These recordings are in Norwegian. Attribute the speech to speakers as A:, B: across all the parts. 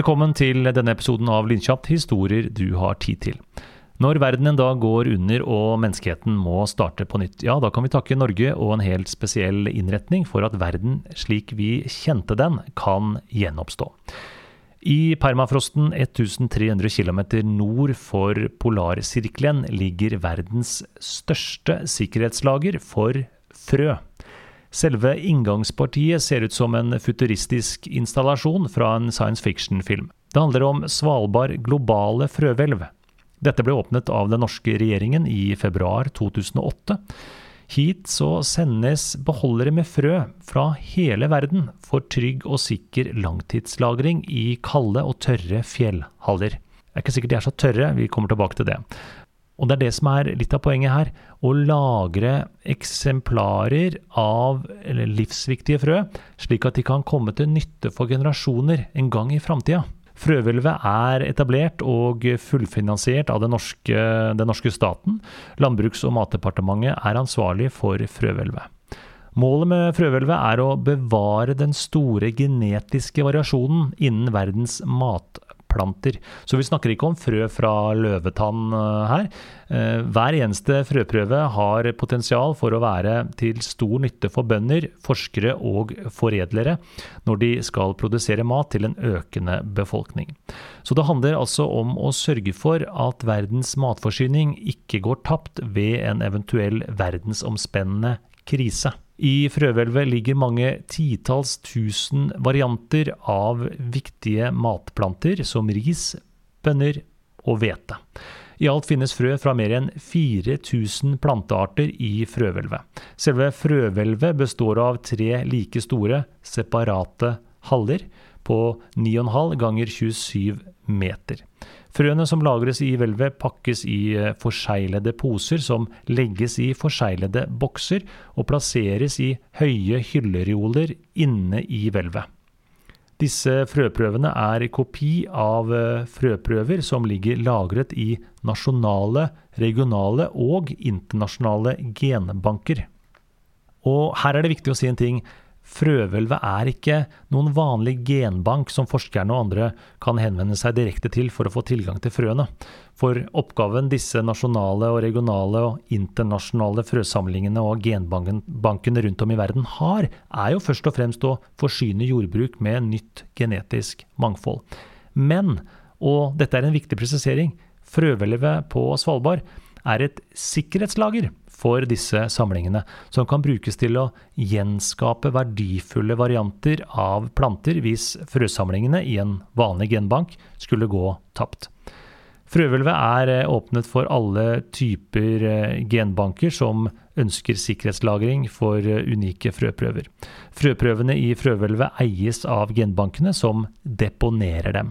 A: Velkommen til denne episoden av Lynkjapt historier du har tid til. Når verden en dag går under og menneskeheten må starte på nytt, ja, da kan vi takke Norge og en helt spesiell innretning for at verden slik vi kjente den, kan gjenoppstå. I permafrosten 1300 km nord for polarsirkelen ligger verdens største sikkerhetslager for frø. Selve inngangspartiet ser ut som en futuristisk installasjon fra en science fiction-film. Det handler om Svalbard globale frøhvelv. Dette ble åpnet av den norske regjeringen i februar 2008. Hit så sendes beholdere med frø fra hele verden for trygg og sikker langtidslagring i kalde og tørre fjellhaller. Det er ikke sikkert de er så tørre, vi kommer tilbake til det. Og det er det som er litt av poenget her. Å lagre eksemplarer av livsviktige frø, slik at de kan komme til nytte for generasjoner en gang i framtida. Frøhvelvet er etablert og fullfinansiert av den norske, den norske staten. Landbruks- og matdepartementet er ansvarlig for frøhvelvet. Målet med frøhvelvet er å bevare den store genetiske variasjonen innen verdens matproduksjon frøplanter. Så vi snakker ikke om frø fra løvetann eh, her. Eh, hver eneste frøprøve har potensial for å være til stor nytte for bønder, forskere og foredlere når de skal produsere mat til en økende befolkning. Så det handler altså om å sørge for at verdens matforsyning ikke går tapt ved en eventuell verdensomspennende krise. I frøhvelvet ligger mange titalls tusen varianter av viktige matplanter som ris, bønner og hvete. I alt finnes frø fra mer enn 4000 plantearter i frøhvelvet. Selve frøhvelvet består av tre like store, separate haller på 9,5 ganger 27 meter. Frøene som lagres i hvelvet, pakkes i eh, forseglede poser som legges i forseglede bokser og plasseres i høye hyllerioler inne i hvelvet. Disse frøprøvene er kopi av eh, frøprøver som ligger lagret i nasjonale, regionale og internasjonale genbanker. Og her er det viktig å si en ting. Frøhvelvet er ikke noen vanlig genbank som forskerne og andre kan henvende seg direkte til for å få tilgang til frøene. For oppgaven disse nasjonale og regionale og internasjonale frøsamlingene og genbankene rundt om i verden har, er jo først og fremst å forsyne jordbruk med nytt genetisk mangfold. Men, og dette er en viktig presisering, frøhvelvet på Svalbard er et sikkerhetslager for disse samlingene, som kan brukes til å gjenskape verdifulle varianter av planter hvis frøsamlingene i en vanlig genbank skulle gå tapt. Frøhvelvet er eh, åpnet for alle typer eh, genbanker som ønsker sikkerhetslagring for eh, unike frøprøver. Frøprøvene i frøhvelvet eies av genbankene som deponerer dem.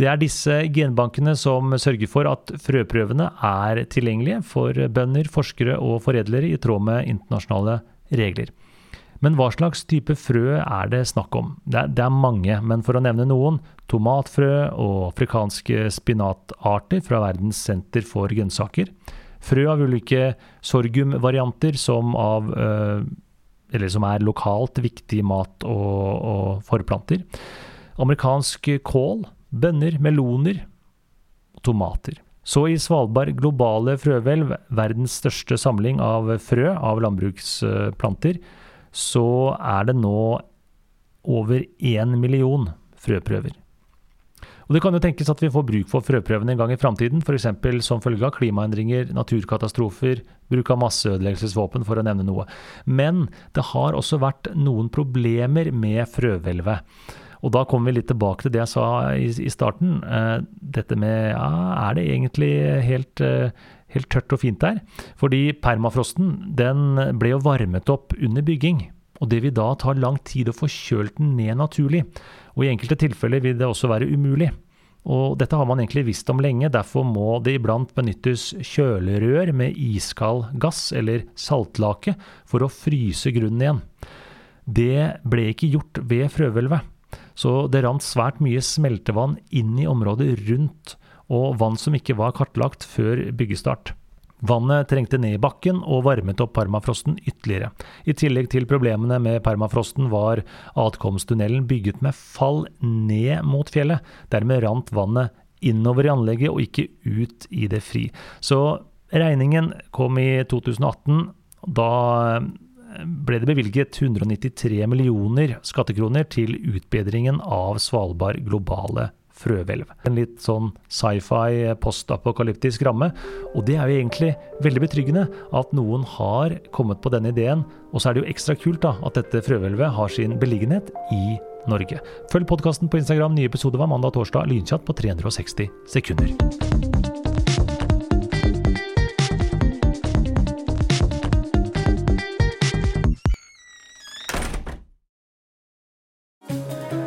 A: Det er disse genbankene som sørger for at frøprøvene er tilgjengelige for bønder, forskere og foredlere i tråd med internasjonale regler. Men hva slags type frø er det snakk om? Det er, det er mange, men for å nevne noen tomatfrø og afrikanske spinatarter fra Verdens senter for grønnsaker. Frø av ulike sorghumvarianter som, eh, som er lokalt viktig mat og, og forplanter. Amerikansk kål bønner, meloner og tomater. Så i Svalbard globale frøhvelv, verdens største samling av frø av landbruksplanter, så er det nå over én million frøprøver. Og Det kan jo tenkes at vi får bruk for frøprøvene en gang i framtiden, f.eks. som følge av klimaendringer, naturkatastrofer, bruk av masseødeleggelsesvåpen, for å nevne noe. Men det har også vært noen problemer med frøhvelvet. Og da kommer vi litt tilbake til det jeg sa i, i starten. Uh, dette med ja, er det egentlig helt, uh, helt tørt og fint der? Fordi permafrosten den ble jo varmet opp under bygging. Og det vil da ta lang tid å få kjølt den ned naturlig. Og i enkelte tilfeller vil det også være umulig. Og dette har man egentlig visst om lenge, derfor må det iblant benyttes kjølerør med iskald gass eller saltlake for å fryse grunnen igjen. Det ble ikke gjort ved frøhvelvet. Så det rant svært mye smeltevann inn i området rundt, og vann som ikke var kartlagt før byggestart. Vannet trengte ned i bakken og varmet opp permafrosten ytterligere. I tillegg til problemene med permafrosten var atkomsttunnelen bygget med fall ned mot fjellet. Dermed rant vannet innover i anlegget og ikke ut i det fri. Så regningen kom i 2018. Da ble det bevilget 193 millioner skattekroner til utbedringen av Svalbard globale frøhvelv. En litt sånn sci-fi postapokalyptisk ramme. Og det er jo egentlig veldig betryggende at noen har kommet på denne ideen. Og så er det jo ekstra kult da, at dette frøhvelvet har sin beliggenhet i Norge. Følg podkasten på Instagram. Nye episoder hver mandag og torsdag. Lynkjatt på 360 sekunder.